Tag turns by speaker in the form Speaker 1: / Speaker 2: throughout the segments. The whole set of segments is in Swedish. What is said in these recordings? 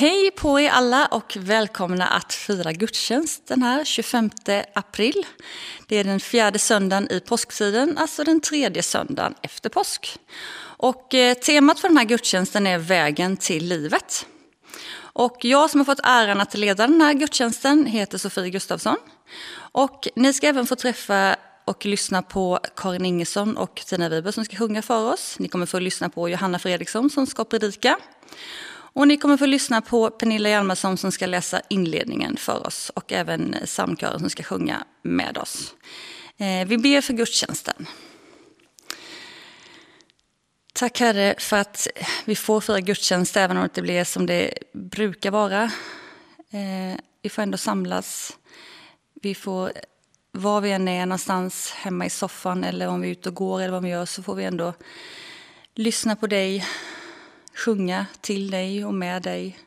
Speaker 1: Hej på er alla och välkomna att fira gudstjänst den här 25 april. Det är den fjärde söndagen i påsktiden, alltså den tredje söndagen efter påsk. Och eh, temat för den här gudstjänsten är vägen till livet. Och jag som har fått äran att leda den här gudstjänsten heter Sofie Gustafsson. Och ni ska även få träffa och lyssna på Karin Ingesson och Tina Wiber som ska sjunga för oss. Ni kommer få lyssna på Johanna Fredriksson som ska predika. Och ni kommer få lyssna på Pernilla Hjalmarsson som ska läsa inledningen för oss och även psalmkören som ska sjunga med oss. Eh, vi ber för gudstjänsten. Tack Herre för att vi får fira gudstjänst även om det inte blir som det brukar vara. Eh, vi får ändå samlas. Vi får, var vi än är någonstans, hemma i soffan eller om vi är ute och går eller vad vi gör, så får vi ändå lyssna på dig, sjunga till dig och med dig.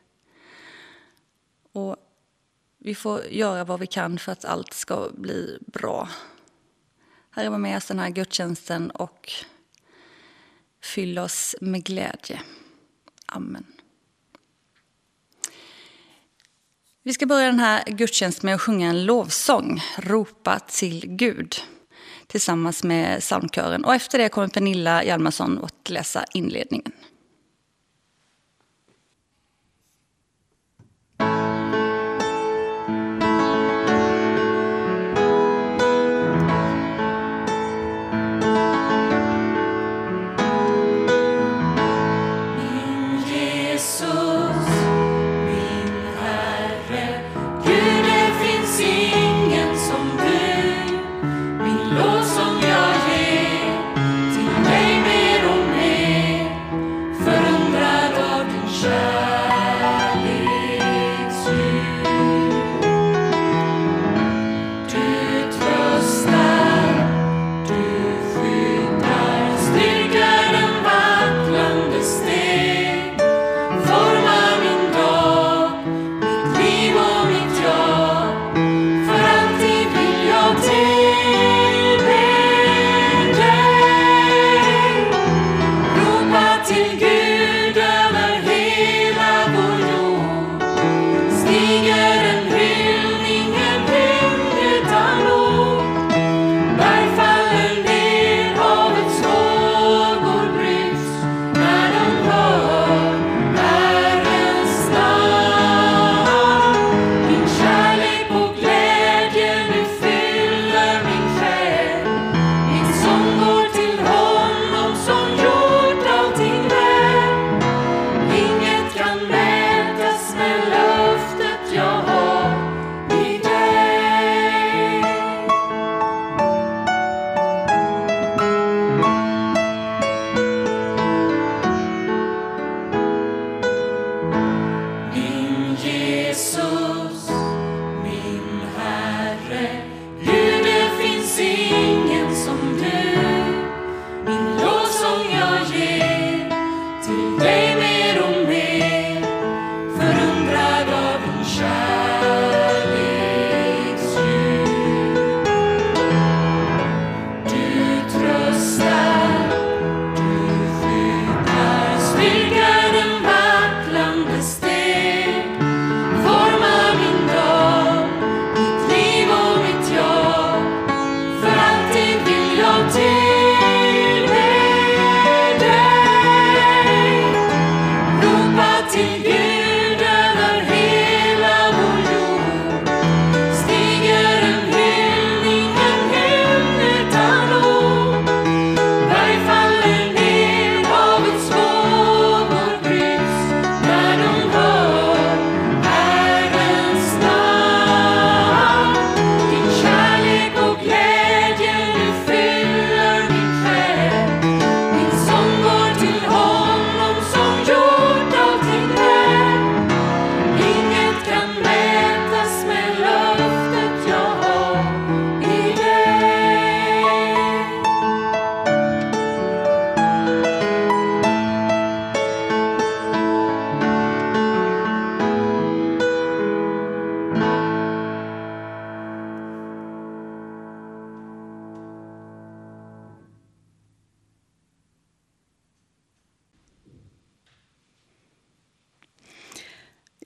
Speaker 1: Och vi får göra vad vi kan för att allt ska bli bra. Herre, var med oss den här gudstjänsten och fyll oss med glädje. Amen. Vi ska börja den här gudstjänsten med att sjunga en lovsång, Ropa till Gud, tillsammans med psalmkören. Och efter det kommer Pernilla Hjalmarsson att läsa inledningen.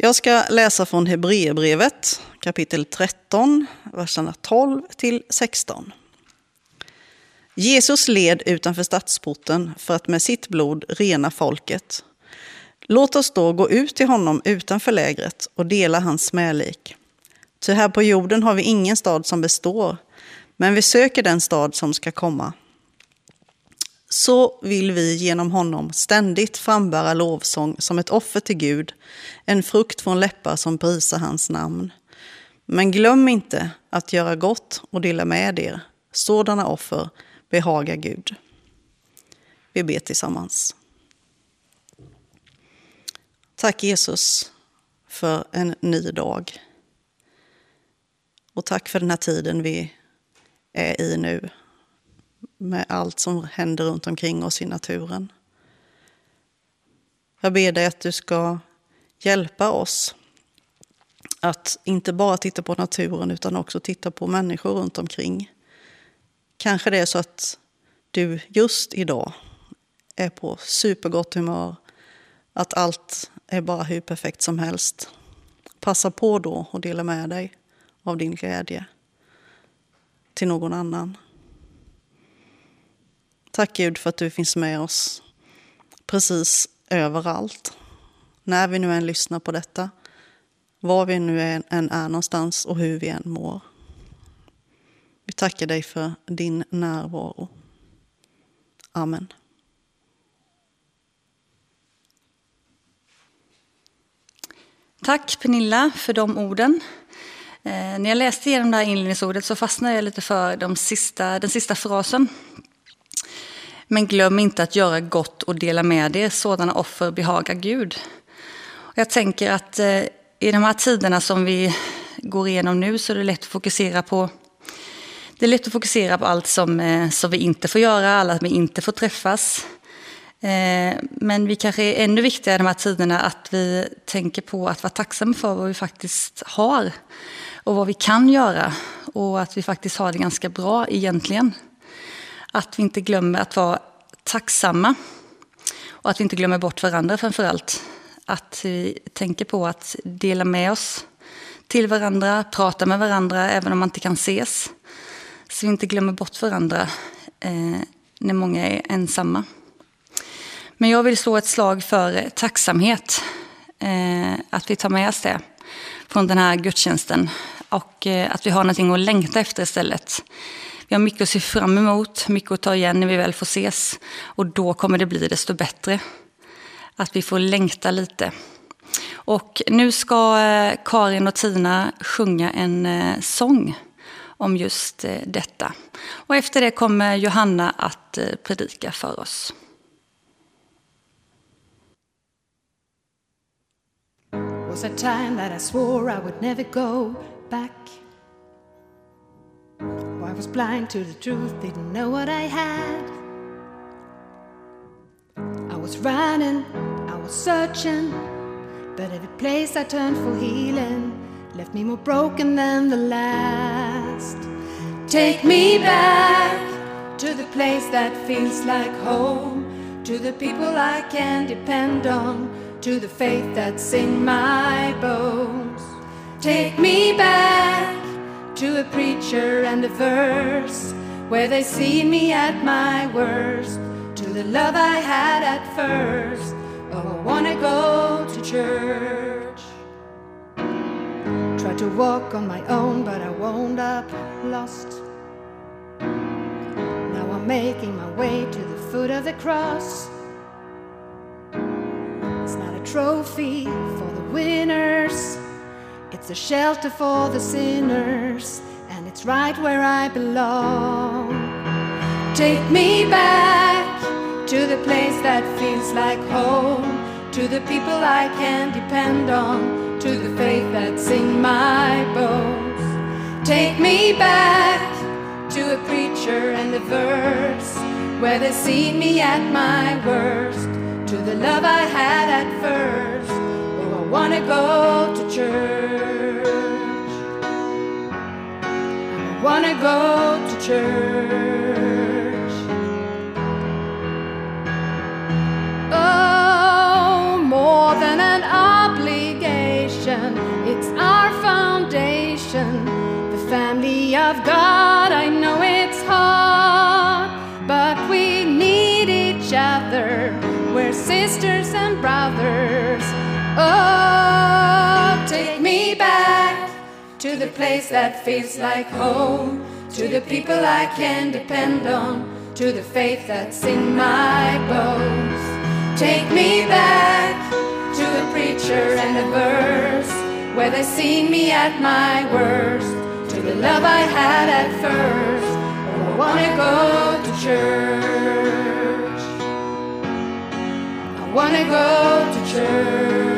Speaker 2: Jag ska läsa från Hebreerbrevet kapitel 13, verserna 12 till 16. Jesus led utanför stadsporten för att med sitt blod rena folket. Låt oss då gå ut till honom utanför lägret och dela hans smälek. Ty här på jorden har vi ingen stad som består, men vi söker den stad som ska komma. Så vill vi genom honom ständigt frambära lovsång som ett offer till Gud, en frukt från läppar som prisar hans namn. Men glöm inte att göra gott och dela med er. Sådana offer behagar Gud. Vi ber tillsammans. Tack Jesus för en ny dag. Och tack för den här tiden vi är i nu med allt som händer runt omkring oss i naturen. Jag ber dig att du ska hjälpa oss att inte bara titta på naturen utan också titta på människor runt omkring. Kanske det är så att du just idag är på supergott humör, att allt är bara hur perfekt som helst. Passa på då och dela med dig av din glädje till någon annan. Tack Gud för att du finns med oss precis överallt. När vi nu än lyssnar på detta, var vi nu än är någonstans och hur vi än mår. Vi tackar dig för din närvaro. Amen.
Speaker 1: Tack Pernilla för de orden. Eh, när jag läste igenom det här inledningsordet så fastnade jag lite för de sista, den sista frasen. Men glöm inte att göra gott och dela med er, sådana offer behagar Gud. Jag tänker att eh, i de här tiderna som vi går igenom nu så är det lätt att fokusera på det är lätt att fokusera på allt som, eh, som vi inte får göra, alla vi inte får träffas. Eh, men vi kanske är ännu viktigare i de här tiderna att vi tänker på att vara tacksamma för vad vi faktiskt har och vad vi kan göra och att vi faktiskt har det ganska bra egentligen. Att vi inte glömmer att vara tacksamma och att vi inte glömmer bort varandra framför allt. Att vi tänker på att dela med oss till varandra, prata med varandra även om man inte kan ses. Så vi inte glömmer bort varandra eh, när många är ensamma. Men jag vill slå ett slag för tacksamhet. Eh, att vi tar med oss det från den här gudstjänsten. Och eh, att vi har någonting att längta efter istället. Vi har mycket att se fram emot, mycket att ta igen när vi väl får ses. Och då kommer det bli desto bättre. Att vi får längta lite. Och nu ska eh, Karin och Tina sjunga en eh, sång om just eh, detta. Och efter det kommer Johanna att predika för oss. was a time that I swore I would never go back. Oh, I was blind to the truth, didn't know what I had. I was running, I was searching, but every place I turned for healing left me more broken than the last. Take me back to the place that feels like home, to the people I can depend on, to the faith that's in my bones. Take me back to a preacher and a verse where they see me at my worst, to the love I had at first. Oh, I wanna go to church. Tried to walk on my own, but I wound up lost. Now I'm making my way to the foot of the cross. It's not a trophy for the winners it's a shelter for the sinners, and it's right where I belong. Take me back to the place that feels like home, to the people I can depend on, to the faith that's in my bones. Take me back to a preacher and a verse where they see me at my worst, to the love I had at first wanna go to church. I wanna go to church. Oh, more than an obligation, it's our foundation, the family
Speaker 3: of God. I know it's hard, but we need each other. We're sisters and brothers. Oh, take me back to the place that feels like home, to the people I can depend on, to the faith that's in my bones. Take me back to a preacher and a verse where they seen me at my worst, to the love I had at first. Oh, I wanna go to church. I wanna go to church.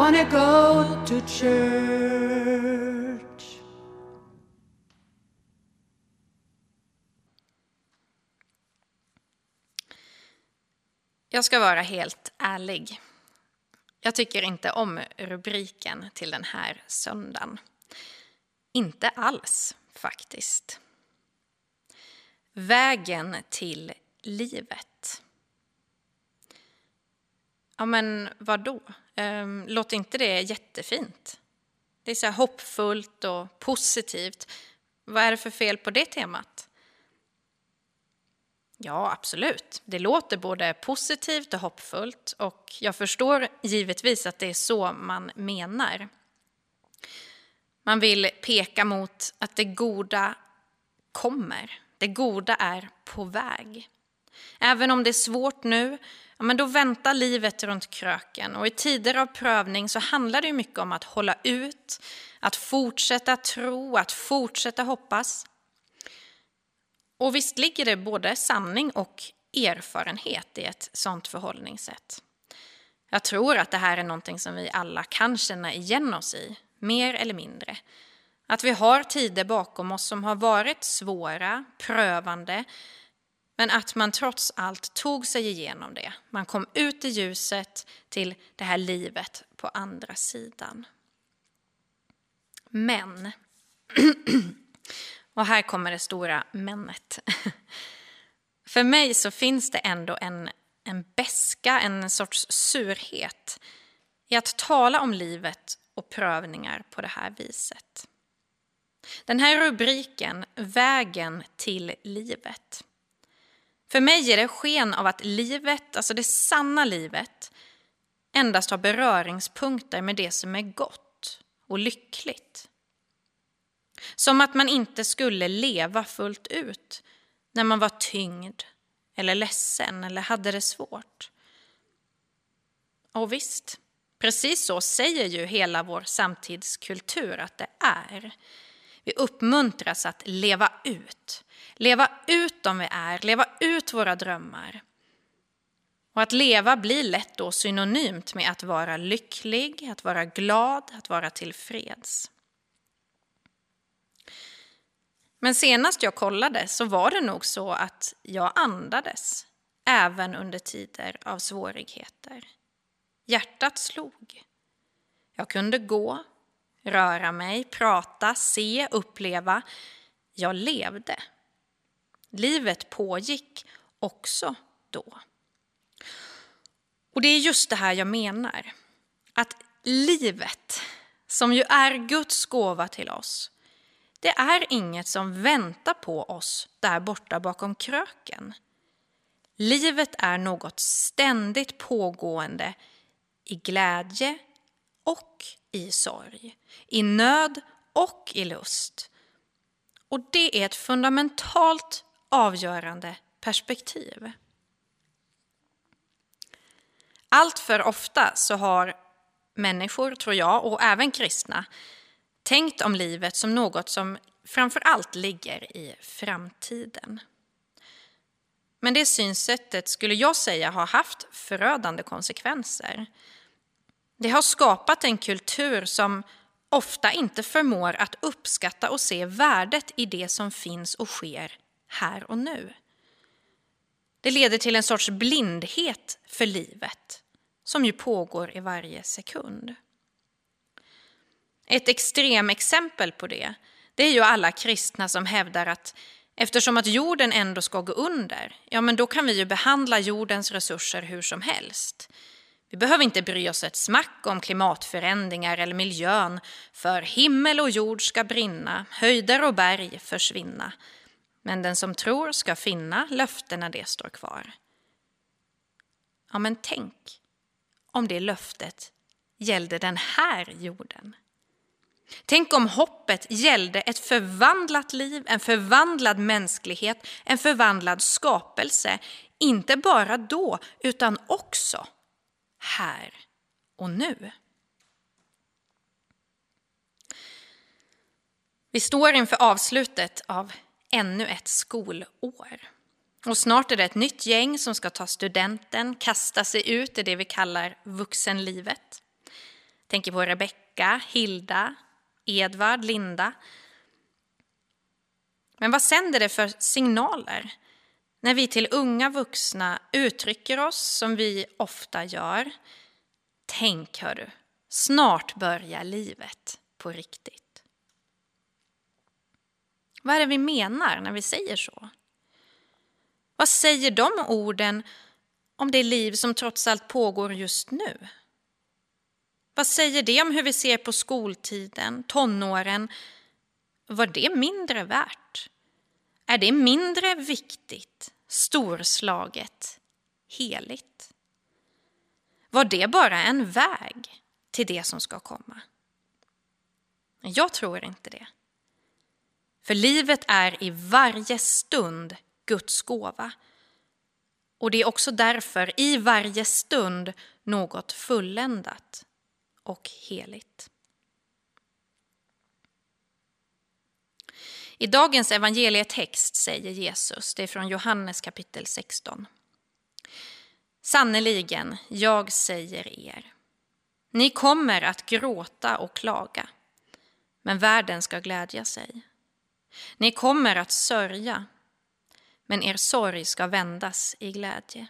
Speaker 3: Wanna go to church.
Speaker 4: Jag ska vara helt ärlig. Jag tycker inte om rubriken till den här söndagen. Inte alls, faktiskt. Vägen till livet. Ja, men vad då? Ehm, um, låter inte det jättefint? Det är så här hoppfullt och positivt. Vad är det för fel på det temat? Ja, absolut. Det låter både positivt och hoppfullt och jag förstår givetvis att det är så man menar. Man vill peka mot att det goda kommer. Det goda är på väg. Även om det är svårt nu, ja, men då väntar livet runt kröken och i tider av prövning så handlar det mycket om att hålla ut, att fortsätta tro, att fortsätta hoppas. Och visst ligger det både sanning och erfarenhet i ett sådant förhållningssätt. Jag tror att det här är någonting som vi alla kan känna igen oss i, mer eller mindre. Att vi har tider bakom oss som har varit svåra, prövande, men att man trots allt tog sig igenom det. Man kom ut i ljuset till det här livet på andra sidan. Men Och här kommer det stora männet. För mig så finns det ändå en, en beska, en sorts surhet i att tala om livet och prövningar på det här viset. Den här rubriken, Vägen till livet. För mig ger det sken av att livet, alltså det sanna livet, endast har beröringspunkter med det som är gott och lyckligt. Som att man inte skulle leva fullt ut när man var tyngd eller ledsen eller hade det svårt. Och visst, precis så säger ju hela vår samtidskultur att det är. Vi uppmuntras att leva ut. Leva ut dem vi är, leva ut våra drömmar. Och att leva blir lätt då synonymt med att vara lycklig, att vara glad, att vara tillfreds. Men senast jag kollade så var det nog så att jag andades, även under tider av svårigheter. Hjärtat slog. Jag kunde gå, röra mig, prata, se, uppleva. Jag levde. Livet pågick också då. Och det är just det här jag menar. Att livet, som ju är Guds gåva till oss, det är inget som väntar på oss där borta bakom kröken. Livet är något ständigt pågående i glädje och i sorg, i nöd och i lust. Och det är ett fundamentalt avgörande perspektiv. Allt för ofta så har människor, tror jag, och även kristna tänkt om livet som något som framför allt ligger i framtiden. Men det synsättet skulle jag säga har haft förödande konsekvenser. Det har skapat en kultur som ofta inte förmår att uppskatta och se värdet i det som finns och sker här och nu. Det leder till en sorts blindhet för livet som ju pågår i varje sekund. Ett extremexempel på det, det är ju alla kristna som hävdar att eftersom att jorden ändå ska gå under, ja men då kan vi ju behandla jordens resurser hur som helst. Vi behöver inte bry oss ett smack om klimatförändringar eller miljön, för himmel och jord ska brinna, höjder och berg försvinna. Men den som tror ska finna löftena det står kvar. Ja, men tänk om det löftet gällde den här jorden. Tänk om hoppet gällde ett förvandlat liv, en förvandlad mänsklighet, en förvandlad skapelse. Inte bara då, utan också här och nu. Vi står inför avslutet av ännu ett skolår. Och snart är det ett nytt gäng som ska ta studenten, kasta sig ut i det vi kallar vuxenlivet. Tänker på Rebecka, Hilda, Edvard, Linda. Men vad sänder det för signaler när vi till unga vuxna uttrycker oss som vi ofta gör? Tänk, hörru, snart börjar livet på riktigt. Vad är det vi menar när vi säger så? Vad säger de orden om det liv som trots allt pågår just nu? Vad säger det om hur vi ser på skoltiden, tonåren? Var det mindre värt? Är det mindre viktigt, storslaget, heligt? Var det bara en väg till det som ska komma? Jag tror inte det. För livet är i varje stund Guds gåva. Och det är också därför i varje stund något fulländat och heligt. I dagens evangelietext säger Jesus, det är från Johannes kapitel 16. Sannerligen, jag säger er, ni kommer att gråta och klaga, men världen ska glädja sig. Ni kommer att sörja, men er sorg ska vändas i glädje.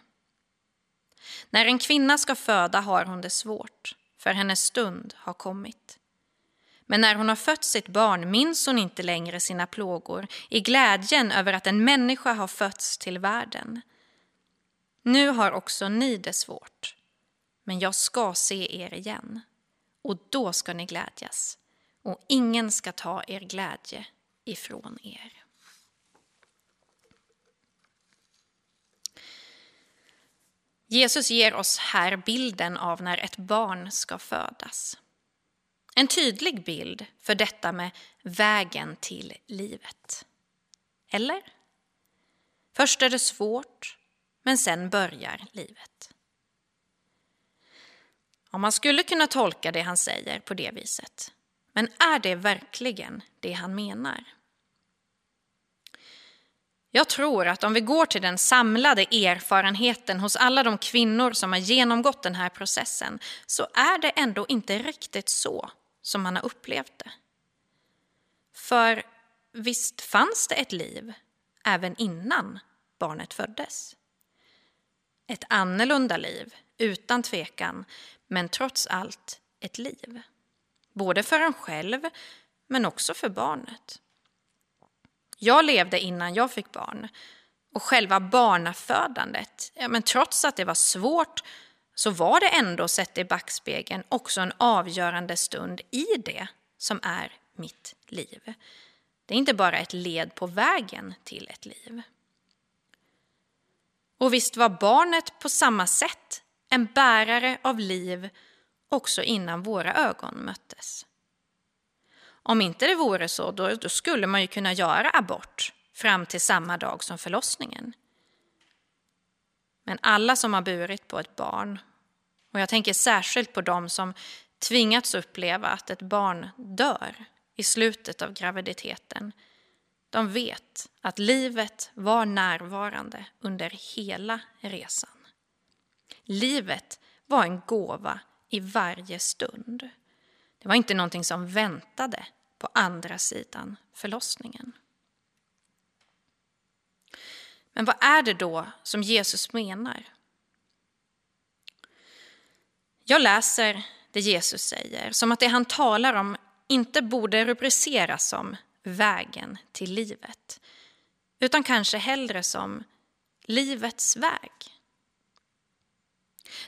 Speaker 4: När en kvinna ska föda har hon det svårt, för hennes stund har kommit. Men när hon har fött sitt barn minns hon inte längre sina plågor i glädjen över att en människa har fötts till världen. Nu har också ni det svårt, men jag ska se er igen, och då ska ni glädjas, och ingen ska ta er glädje ifrån er. Jesus ger oss här bilden av när ett barn ska födas. En tydlig bild för detta med vägen till livet. Eller? Först är det svårt, men sen börjar livet. Om man skulle kunna tolka det han säger på det viset. Men är det verkligen det han menar? Jag tror att om vi går till den samlade erfarenheten hos alla de kvinnor som har genomgått den här processen så är det ändå inte riktigt så som man har upplevt det. För visst fanns det ett liv även innan barnet föddes. Ett annorlunda liv, utan tvekan, men trots allt ett liv. Både för en själv, men också för barnet. Jag levde innan jag fick barn. Och själva barnafödandet, ja, men trots att det var svårt så var det ändå, sett i backspegeln, också en avgörande stund i det som är mitt liv. Det är inte bara ett led på vägen till ett liv. Och visst var barnet på samma sätt en bärare av liv också innan våra ögon möttes. Om inte det vore så, då, då skulle man ju kunna göra abort fram till samma dag som förlossningen. Men alla som har burit på ett barn, och jag tänker särskilt på de som tvingats uppleva att ett barn dör i slutet av graviditeten, de vet att livet var närvarande under hela resan. Livet var en gåva i varje stund. Det var inte någonting som väntade på andra sidan förlossningen. Men vad är det då som Jesus menar? Jag läser det Jesus säger som att det han talar om inte borde rubriceras som vägen till livet, utan kanske hellre som livets väg.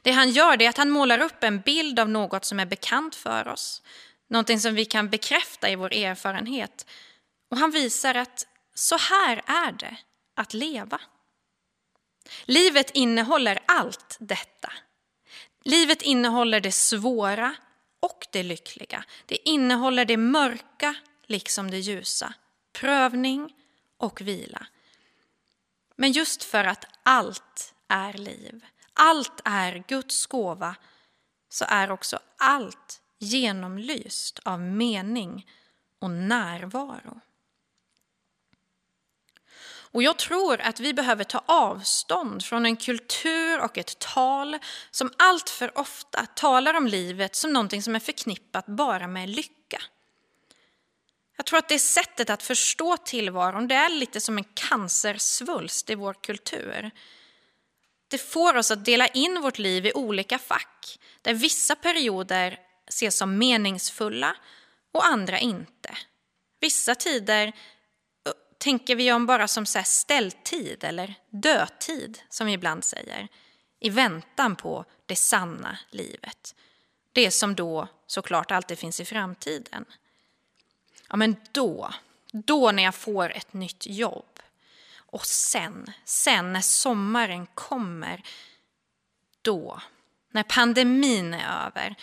Speaker 4: Det han gör är att han målar upp en bild av något som är bekant för oss, någonting som vi kan bekräfta i vår erfarenhet. Och han visar att så här är det att leva. Livet innehåller allt detta. Livet innehåller det svåra och det lyckliga. Det innehåller det mörka liksom det ljusa, prövning och vila. Men just för att allt är liv, allt är Guds gåva, så är också allt genomlyst av mening och närvaro. Och jag tror att vi behöver ta avstånd från en kultur och ett tal som alltför ofta talar om livet som någonting som är förknippat bara med lycka. Jag tror att det sättet att förstå tillvaron det är lite som en cancersvulst i vår kultur. Det får oss att dela in vårt liv i olika fack där vissa perioder ses som meningsfulla och andra inte. Vissa tider tänker vi om bara som så här ställtid eller dödtid, som vi ibland säger, i väntan på det sanna livet. Det som då såklart alltid finns i framtiden. Ja, men då, då när jag får ett nytt jobb. Och sen, sen när sommaren kommer, då, när pandemin är över,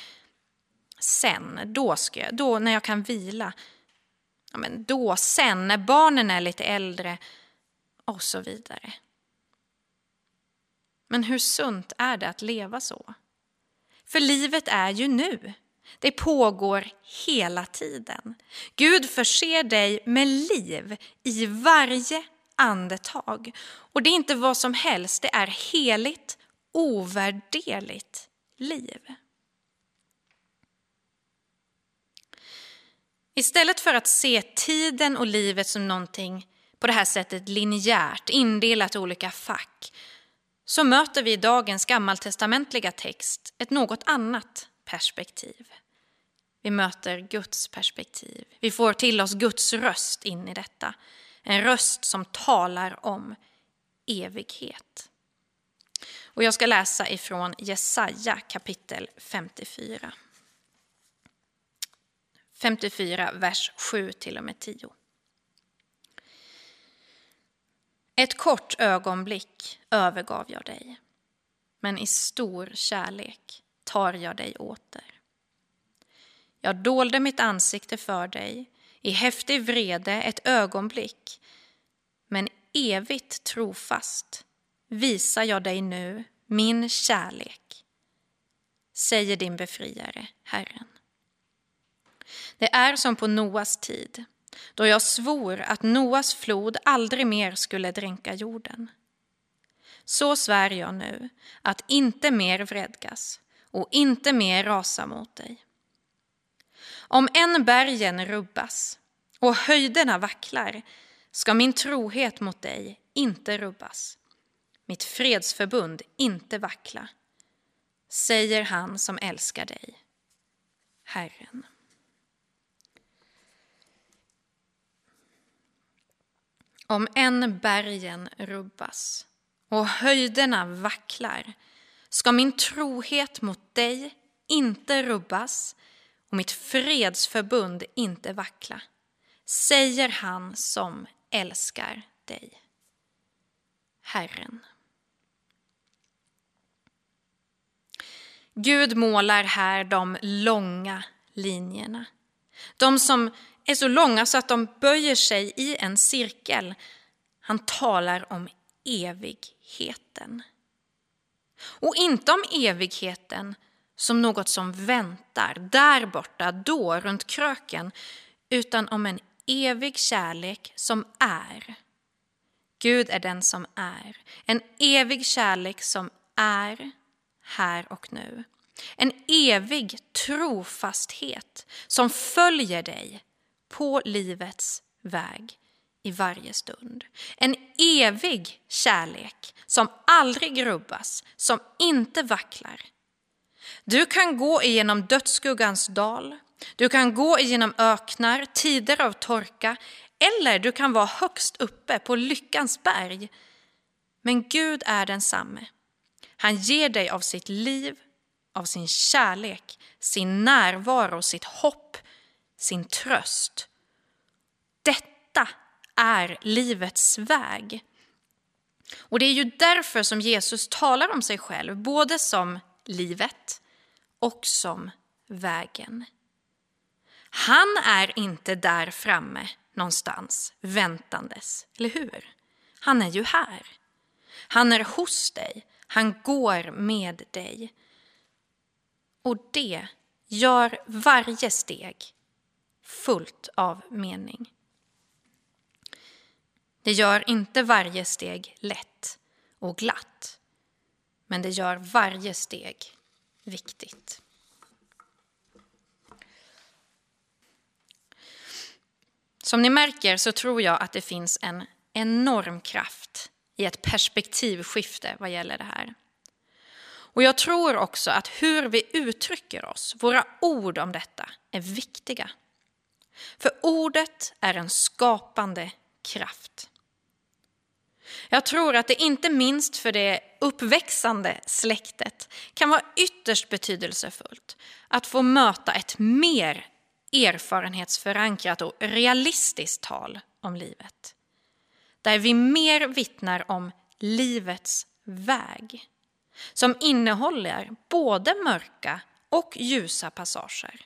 Speaker 4: sen, då, ska jag, då när jag kan vila, ja, men då sen när barnen är lite äldre och så vidare. Men hur sunt är det att leva så? För livet är ju nu. Det pågår hela tiden. Gud förser dig med liv i varje andetag. Och det är inte vad som helst, det är heligt, ovärderligt liv. Istället för att se tiden och livet som någonting på det här sättet linjärt, indelat i olika fack, så möter vi i dagens gammaltestamentliga text ett något annat perspektiv. Vi möter Guds perspektiv. Vi får till oss Guds röst in i detta. En röst som talar om evighet. Och jag ska läsa ifrån Jesaja kapitel 54. 54, vers 7 till och med 10. Ett kort ögonblick övergav jag dig, men i stor kärlek tar jag dig åter. Jag dolde mitt ansikte för dig, i häftig vrede ett ögonblick, men evigt trofast visar jag dig nu min kärlek, säger din befriare, Herren. Det är som på Noas tid, då jag svor att Noas flod aldrig mer skulle dränka jorden. Så svär jag nu att inte mer vredgas och inte mer rasa mot dig. Om än bergen rubbas och höjderna vacklar ska min trohet mot dig inte rubbas, mitt fredsförbund inte vackla, säger han som älskar dig, Herren. Om än bergen rubbas och höjderna vacklar ska min trohet mot dig inte rubbas och mitt fredsförbund inte vackla, säger han som älskar dig. Herren. Gud målar här de långa linjerna. De som är så långa så att de böjer sig i en cirkel. Han talar om evigheten. Och inte om evigheten som något som väntar där borta, då, runt kröken, utan om en evig kärlek som är. Gud är den som är. En evig kärlek som är här och nu. En evig trofasthet som följer dig på livets väg i varje stund. En evig kärlek som aldrig rubbas, som inte vacklar. Du kan gå igenom dödsskuggans dal, du kan gå igenom öknar, tider av torka eller du kan vara högst uppe på lyckans berg. Men Gud är densamme. Han ger dig av sitt liv, av sin kärlek, sin närvaro, sitt hopp, sin tröst. Detta är livets väg. Och det är ju därför som Jesus talar om sig själv, både som livet och som vägen. Han är inte där framme någonstans väntandes, eller hur? Han är ju här. Han är hos dig, han går med dig. Och det gör varje steg fullt av mening. Det gör inte varje steg lätt och glatt, men det gör varje steg viktigt. Som ni märker så tror jag att det finns en enorm kraft i ett perspektivskifte vad gäller det här. Och jag tror också att hur vi uttrycker oss, våra ord om detta, är viktiga. För ordet är en skapande kraft. Jag tror att det inte minst för det uppväxande släktet kan vara ytterst betydelsefullt att få möta ett mer erfarenhetsförankrat och realistiskt tal om livet. Där vi mer vittnar om livets väg som innehåller både mörka och ljusa passager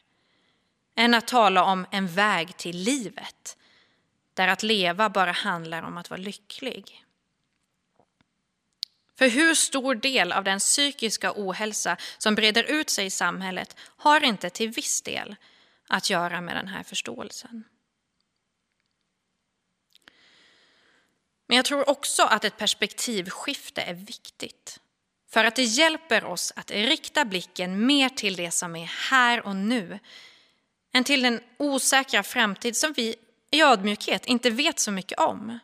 Speaker 4: än att tala om en väg till livet där att leva bara handlar om att vara lycklig. För hur stor del av den psykiska ohälsa som breder ut sig i samhället har inte till viss del att göra med den här förståelsen. Men jag tror också att ett perspektivskifte är viktigt. För att det hjälper oss att rikta blicken mer till det som är här och nu än till den osäkra framtid som vi i ödmjukhet inte vet så mycket om.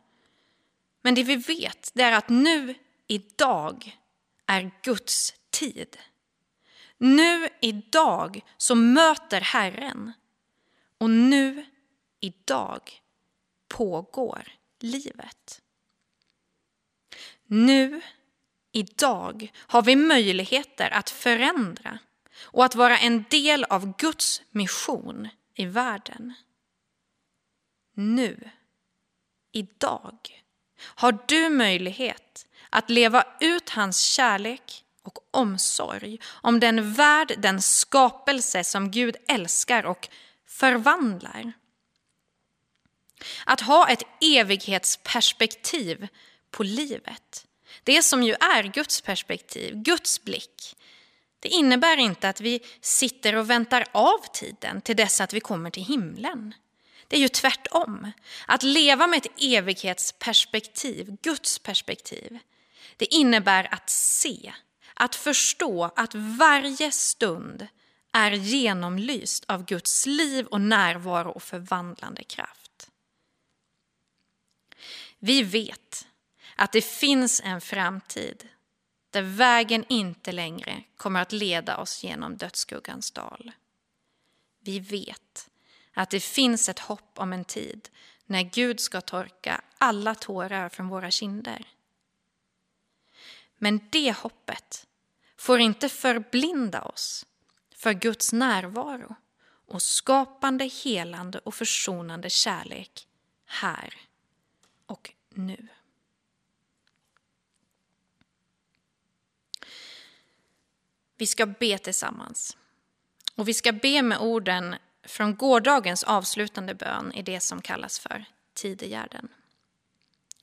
Speaker 4: Men det vi vet det är att nu, idag, är Guds tid. Nu, idag, så möter Herren. Och nu, idag, pågår livet. Nu, idag, har vi möjligheter att förändra och att vara en del av Guds mission i världen. Nu, idag, har du möjlighet att leva ut hans kärlek och omsorg om den värld, den skapelse som Gud älskar och förvandlar. Att ha ett evighetsperspektiv på livet, det som ju är Guds perspektiv, Guds blick, det innebär inte att vi sitter och väntar av tiden till dess att vi kommer till himlen. Det är ju tvärtom. Att leva med ett evighetsperspektiv, Guds perspektiv, det innebär att se, att förstå att varje stund är genomlyst av Guds liv och närvaro och förvandlande kraft. Vi vet att det finns en framtid där vägen inte längre kommer att leda oss genom dödsskuggans dal. Vi vet att det finns ett hopp om en tid när Gud ska torka alla tårar från våra kinder. Men det hoppet får inte förblinda oss för Guds närvaro och skapande, helande och försonande kärlek här och nu. Vi ska be tillsammans. Och vi ska be med orden från gårdagens avslutande bön i det som kallas för tidegärden.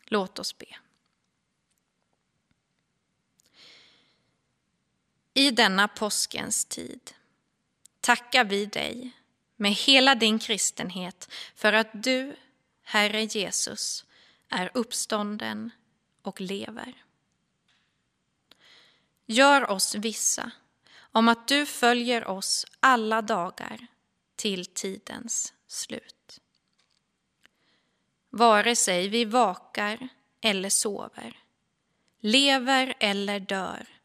Speaker 4: Låt oss be. I denna påskens tid tackar vi dig med hela din kristenhet för att du, Herre Jesus, är uppstånden och lever. Gör oss vissa om att du följer oss alla dagar till tidens slut. Vare sig vi vakar eller sover, lever eller dör,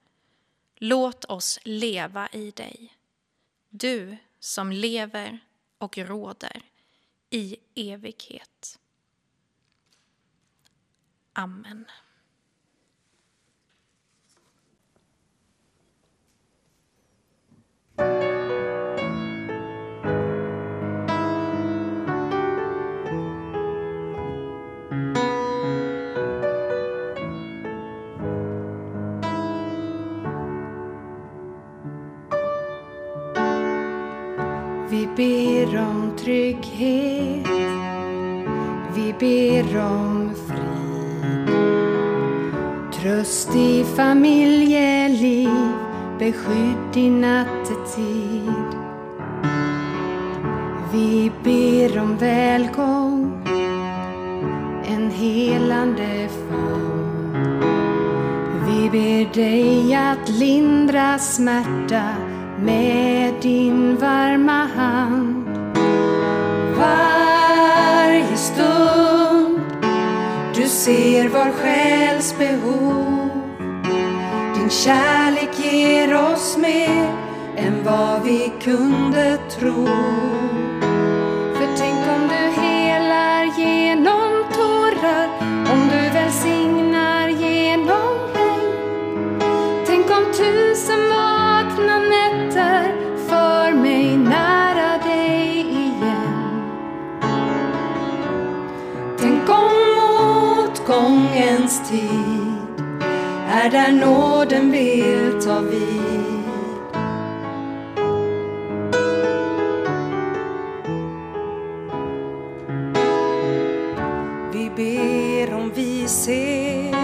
Speaker 4: låt oss leva i dig. Du som lever och råder i evighet. Amen.
Speaker 3: Vi ber om trygghet. Vi ber om frid. Tröst i familjeliv, beskydd i nattetid. Vi ber om välgång, en helande famn. Vi ber dig att lindra smärta med din varma hand. Varje stund du ser var själs behov. Din kärlek ger oss mer än vad vi kunde tro. Tid är där nåden vill ta vid. Vi ber om vishet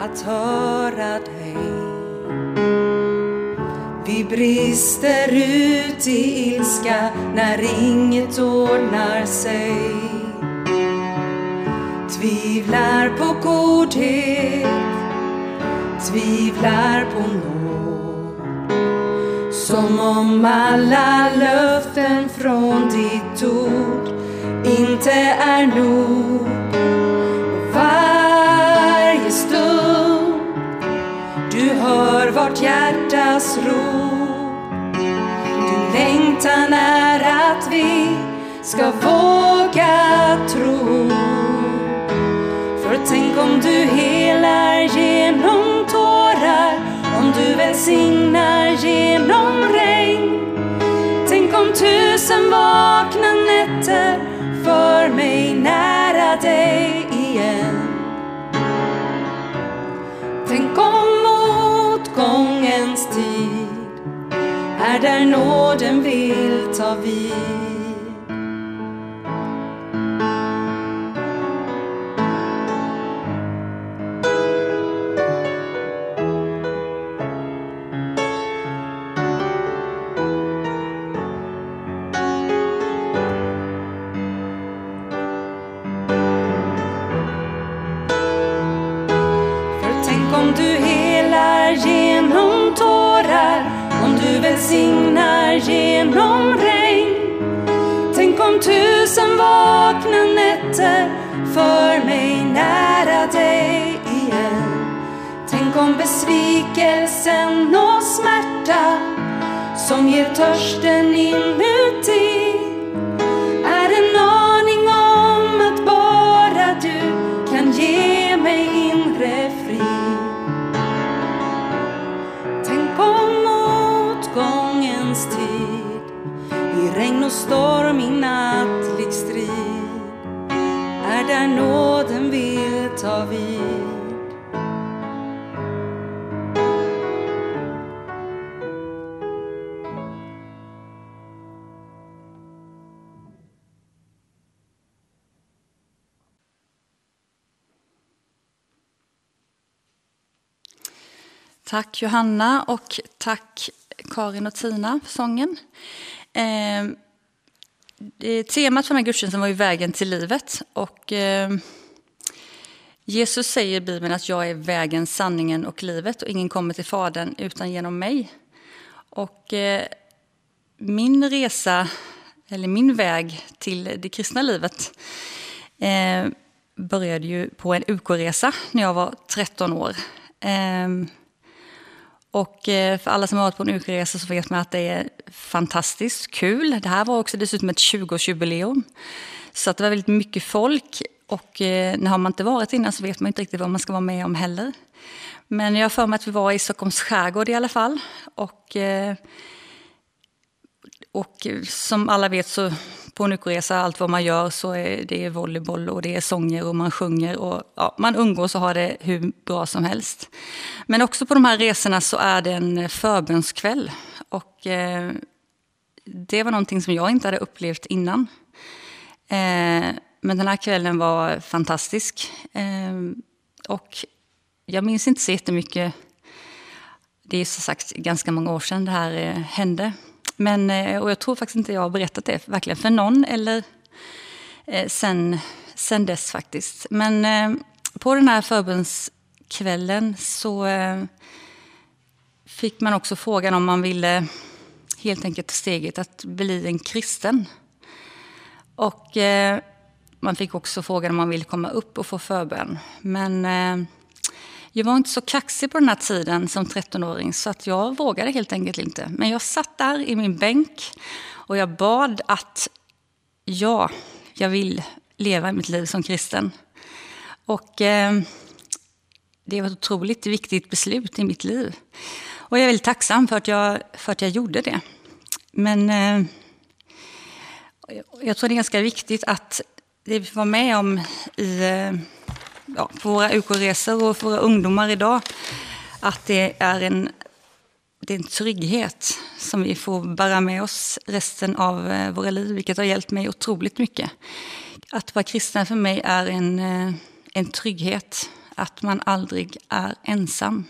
Speaker 3: att höra dig. Vi brister ut i ilska när inget ordnar sig. Tvivlar på godhet, tvivlar på nåd. Som om alla löften från ditt ord inte är nog. Varje stund du hör vårt hjärtas rop. Din längtan är att vi ska våga du välsignar genom regn. Tänk om tusen vakna nätter för mig nära dig igen. Tänk om motgångens tid är där nåden vill ta vid. Vakna nätter för mig nära dig igen. Tänk om besvikelsen och smärta som ger törsten inuti
Speaker 1: Tack Johanna och tack Karin och Tina för sången. Eh, temat för den här gudstjänsten var ju vägen till livet. Och, eh, Jesus säger i Bibeln att jag är vägen, sanningen och livet och ingen kommer till Fadern utan genom mig. Och eh, min resa, eller min väg till det kristna livet eh, började ju på en UK-resa när jag var 13 år. Ehm, och eh, för alla som har varit på en UK-resa så vet man att det är fantastiskt kul. Det här var också dessutom ett 20-årsjubileum. Så att det var väldigt mycket folk och eh, har man inte varit innan så vet man inte riktigt vad man ska vara med om heller. Men jag har för mig att vi var i Stockholms skärgård i alla fall. Och, eh, och eh, som alla vet så på en ukresa, allt vad man gör så är det volleyboll och det är sånger och man sjunger och ja, man umgås och har det hur bra som helst. Men också på de här resorna så är det en förbönskväll. Och eh, det var någonting som jag inte hade upplevt innan. Eh, men den här kvällen var fantastisk. Eh, och jag minns inte så jättemycket. Det är som sagt ganska många år sedan det här eh, hände. Men, eh, och jag tror faktiskt inte jag har berättat det verkligen för någon eller eh, sen, sen dess faktiskt. Men eh, på den här förbundskvällen så eh, fick man också frågan om man ville helt enkelt ta steget att bli en kristen. Och eh, man fick också frågan om man ville komma upp och få förbön. Men eh, jag var inte så kaxig på den här tiden som 13-åring så att jag vågade helt enkelt inte. Men jag satt där i min bänk och jag bad att ja, jag vill leva mitt liv som kristen. Och eh, det var ett otroligt viktigt beslut i mitt liv. Och jag är väldigt tacksam för att jag, för att jag gjorde det. Men eh, jag tror det är ganska viktigt att det vi var med om i, eh, ja, på våra UK-resor och för våra ungdomar idag, att det är en, det är en trygghet som vi får bära med oss resten av eh, våra liv, vilket har hjälpt mig otroligt mycket. Att vara kristen för mig är en, eh, en trygghet, att man aldrig är ensam.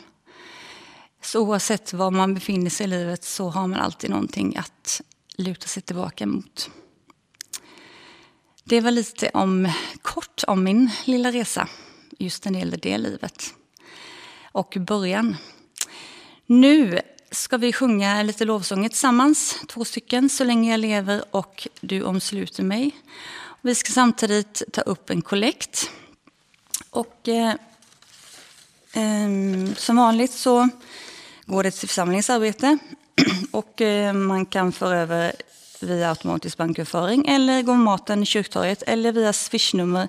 Speaker 1: Så oavsett var man befinner sig i livet så har man alltid någonting att luta sig tillbaka mot. Det var lite om, kort om min lilla resa, just när det gäller det livet. Och början. Nu ska vi sjunga lite lovsånger tillsammans, två stycken, Så länge jag lever och Du omsluter mig. Vi ska samtidigt ta upp en kollekt. Och eh, eh, som vanligt så går det till församlingsarbete och eh, man kan föra över via automatisk banköverföring eller gå maten i kyrktorget eller via swishnummer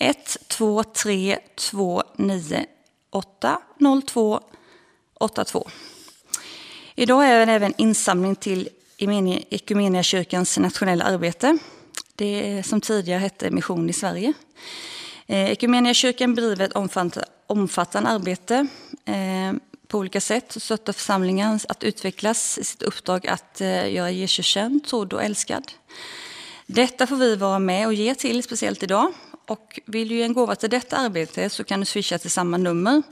Speaker 1: 123 298 0282. Idag är det även insamling till Ekumeniakyrkans nationella arbete. Det som tidigare hette Mission i Sverige. Eh, Ekumeniakyrkan bedriver ett omfattande arbete eh, på olika sätt och stöttar församlingen att utvecklas i sitt uppdrag att eh, göra Jesus känd, trodd och älskad. Detta får vi vara med och ge till, speciellt idag. Och vill du ge en gåva till detta arbete så kan du swisha till samma nummer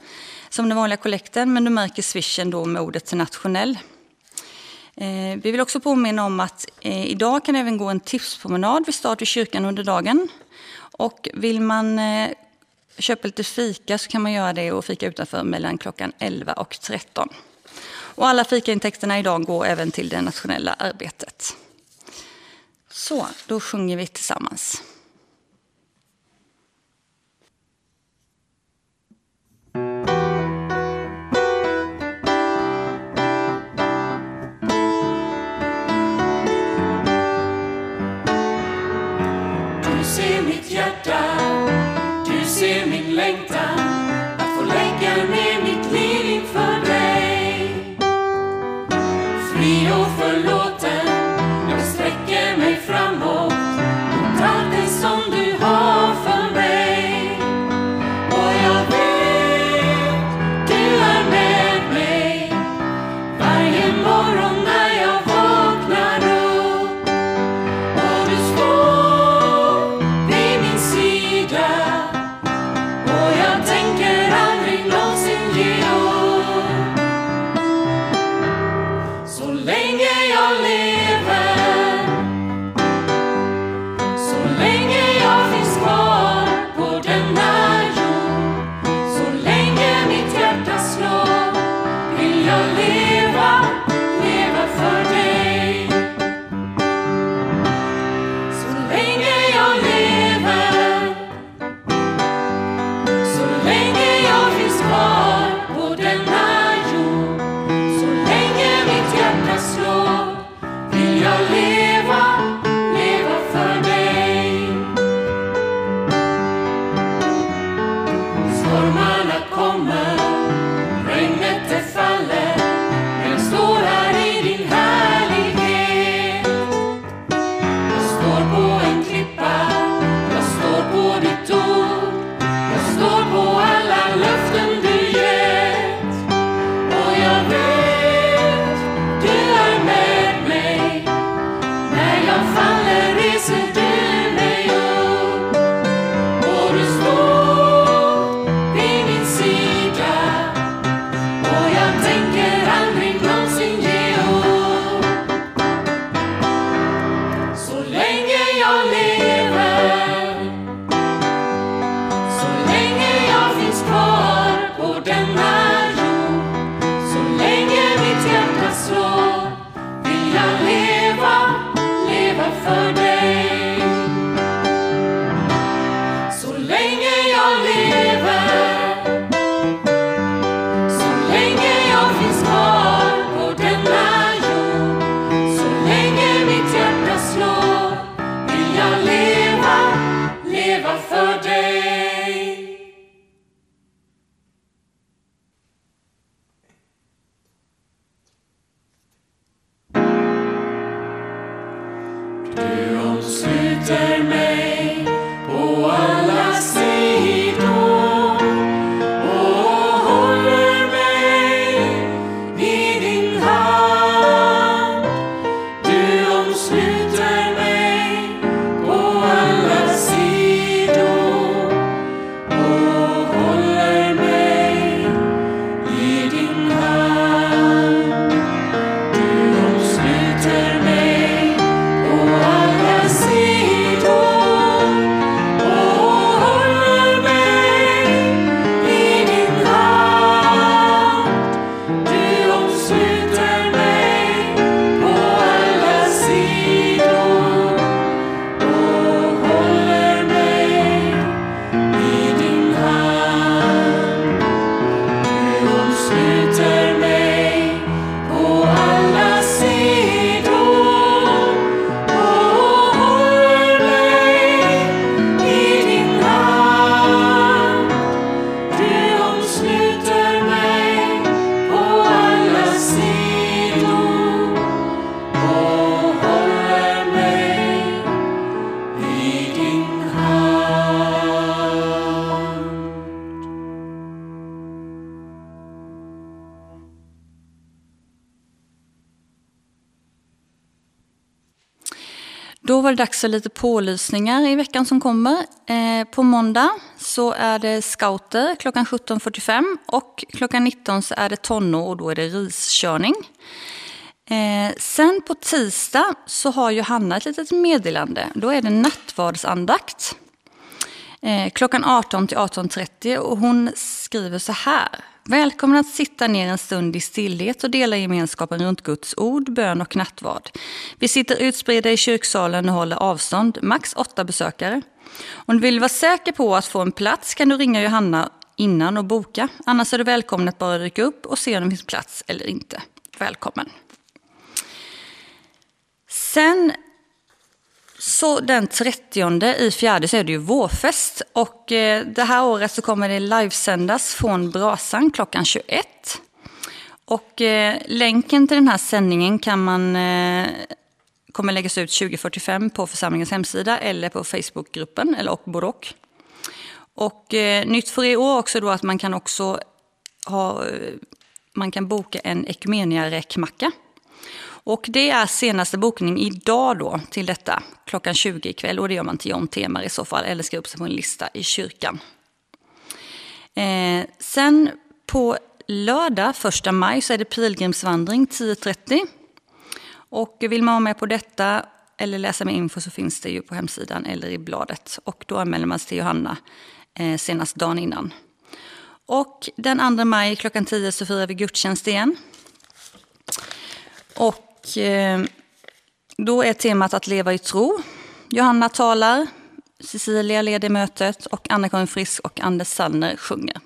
Speaker 1: som den vanliga kollekten, men du märker swishen då med ordet nationell. Eh, vi vill också påminna om att eh, idag kan även gå en tipspromenad vid start vid kyrkan under dagen. Och vill man eh, köpa lite fika så kan man göra det och fika utanför mellan klockan 11 och 13. Och alla fikaintäkterna idag går även till det nationella arbetet. Så, då sjunger vi tillsammans. Var det dags för lite pålysningar i veckan som kommer. Eh, på måndag så är det scouter klockan 17.45 och klockan 19 så är det tonno och då är det riskörning. Eh, sen på tisdag så har Johanna ett litet meddelande. Då är det nattvardsandakt. Eh, klockan 18 till 18.30 och hon skriver så här. Välkommen att sitta ner en stund i stillhet och dela gemenskapen runt Guds ord, bön och nattvard. Vi sitter utspridda i kyrksalen och håller avstånd, max åtta besökare. Om du vill vara säker på att få en plats kan du ringa Johanna innan och boka. Annars är du välkommen att bara rycka upp och se om det finns plats eller inte. Välkommen. Sen så den 30 i fjärde så är det ju vårfest och eh, det här året så kommer det livesändas från Brasan klockan 21. Och eh, länken till den här sändningen kan man eh, kommer läggas ut 2045 på församlingens hemsida eller på Facebookgruppen eller och både och. Och eh, nytt för i år också då att man kan också ha, man kan boka en ekumenia-räkmacka. Och det är senaste bokning idag då till detta, klockan 20 ikväll. Och det gör man till John Temar i så fall, eller skriver upp sig på en lista i kyrkan. Eh, sen på lördag, 1 maj, så är det pilgrimsvandring 10.30. Och vill man vara med på detta eller läsa mer info så finns det ju på hemsidan eller i bladet. Och då anmäler man sig till Johanna eh, senast dagen innan. Och den 2 maj klockan 10 så firar vi gudstjänst igen. Och eh, då är temat att leva i tro. Johanna talar, Cecilia leder mötet och Anna-Karin Frisk och Anders Sallner sjunger.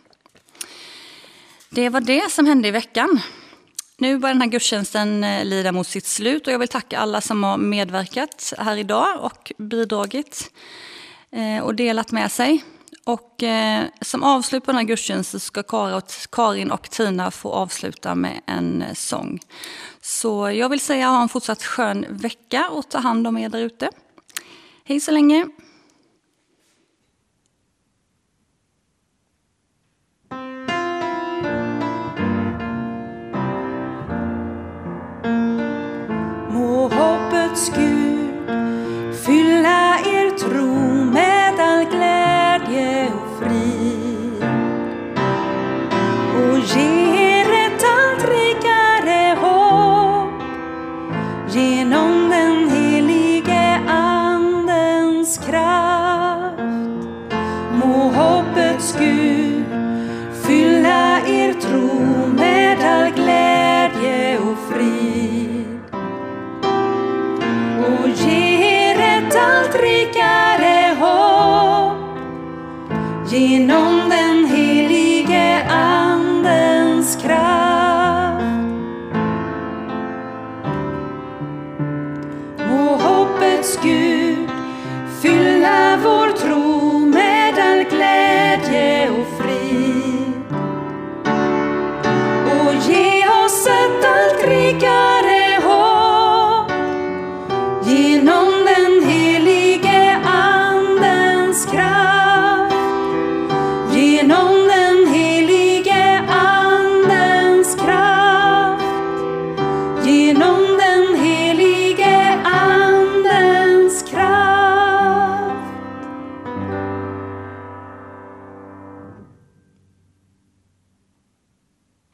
Speaker 1: Det var det som hände i veckan. Nu börjar den här gudstjänsten eh, lida mot sitt slut och jag vill tacka alla som har medverkat här idag och bidragit eh, och delat med sig. Och eh, som avslut på den här gudstjänsten ska Karin och Tina få avsluta med en sång. Så jag vill säga ha en fortsatt skön vecka och ta hand om er där ute. Hej så länge!
Speaker 3: Må hoppets Gud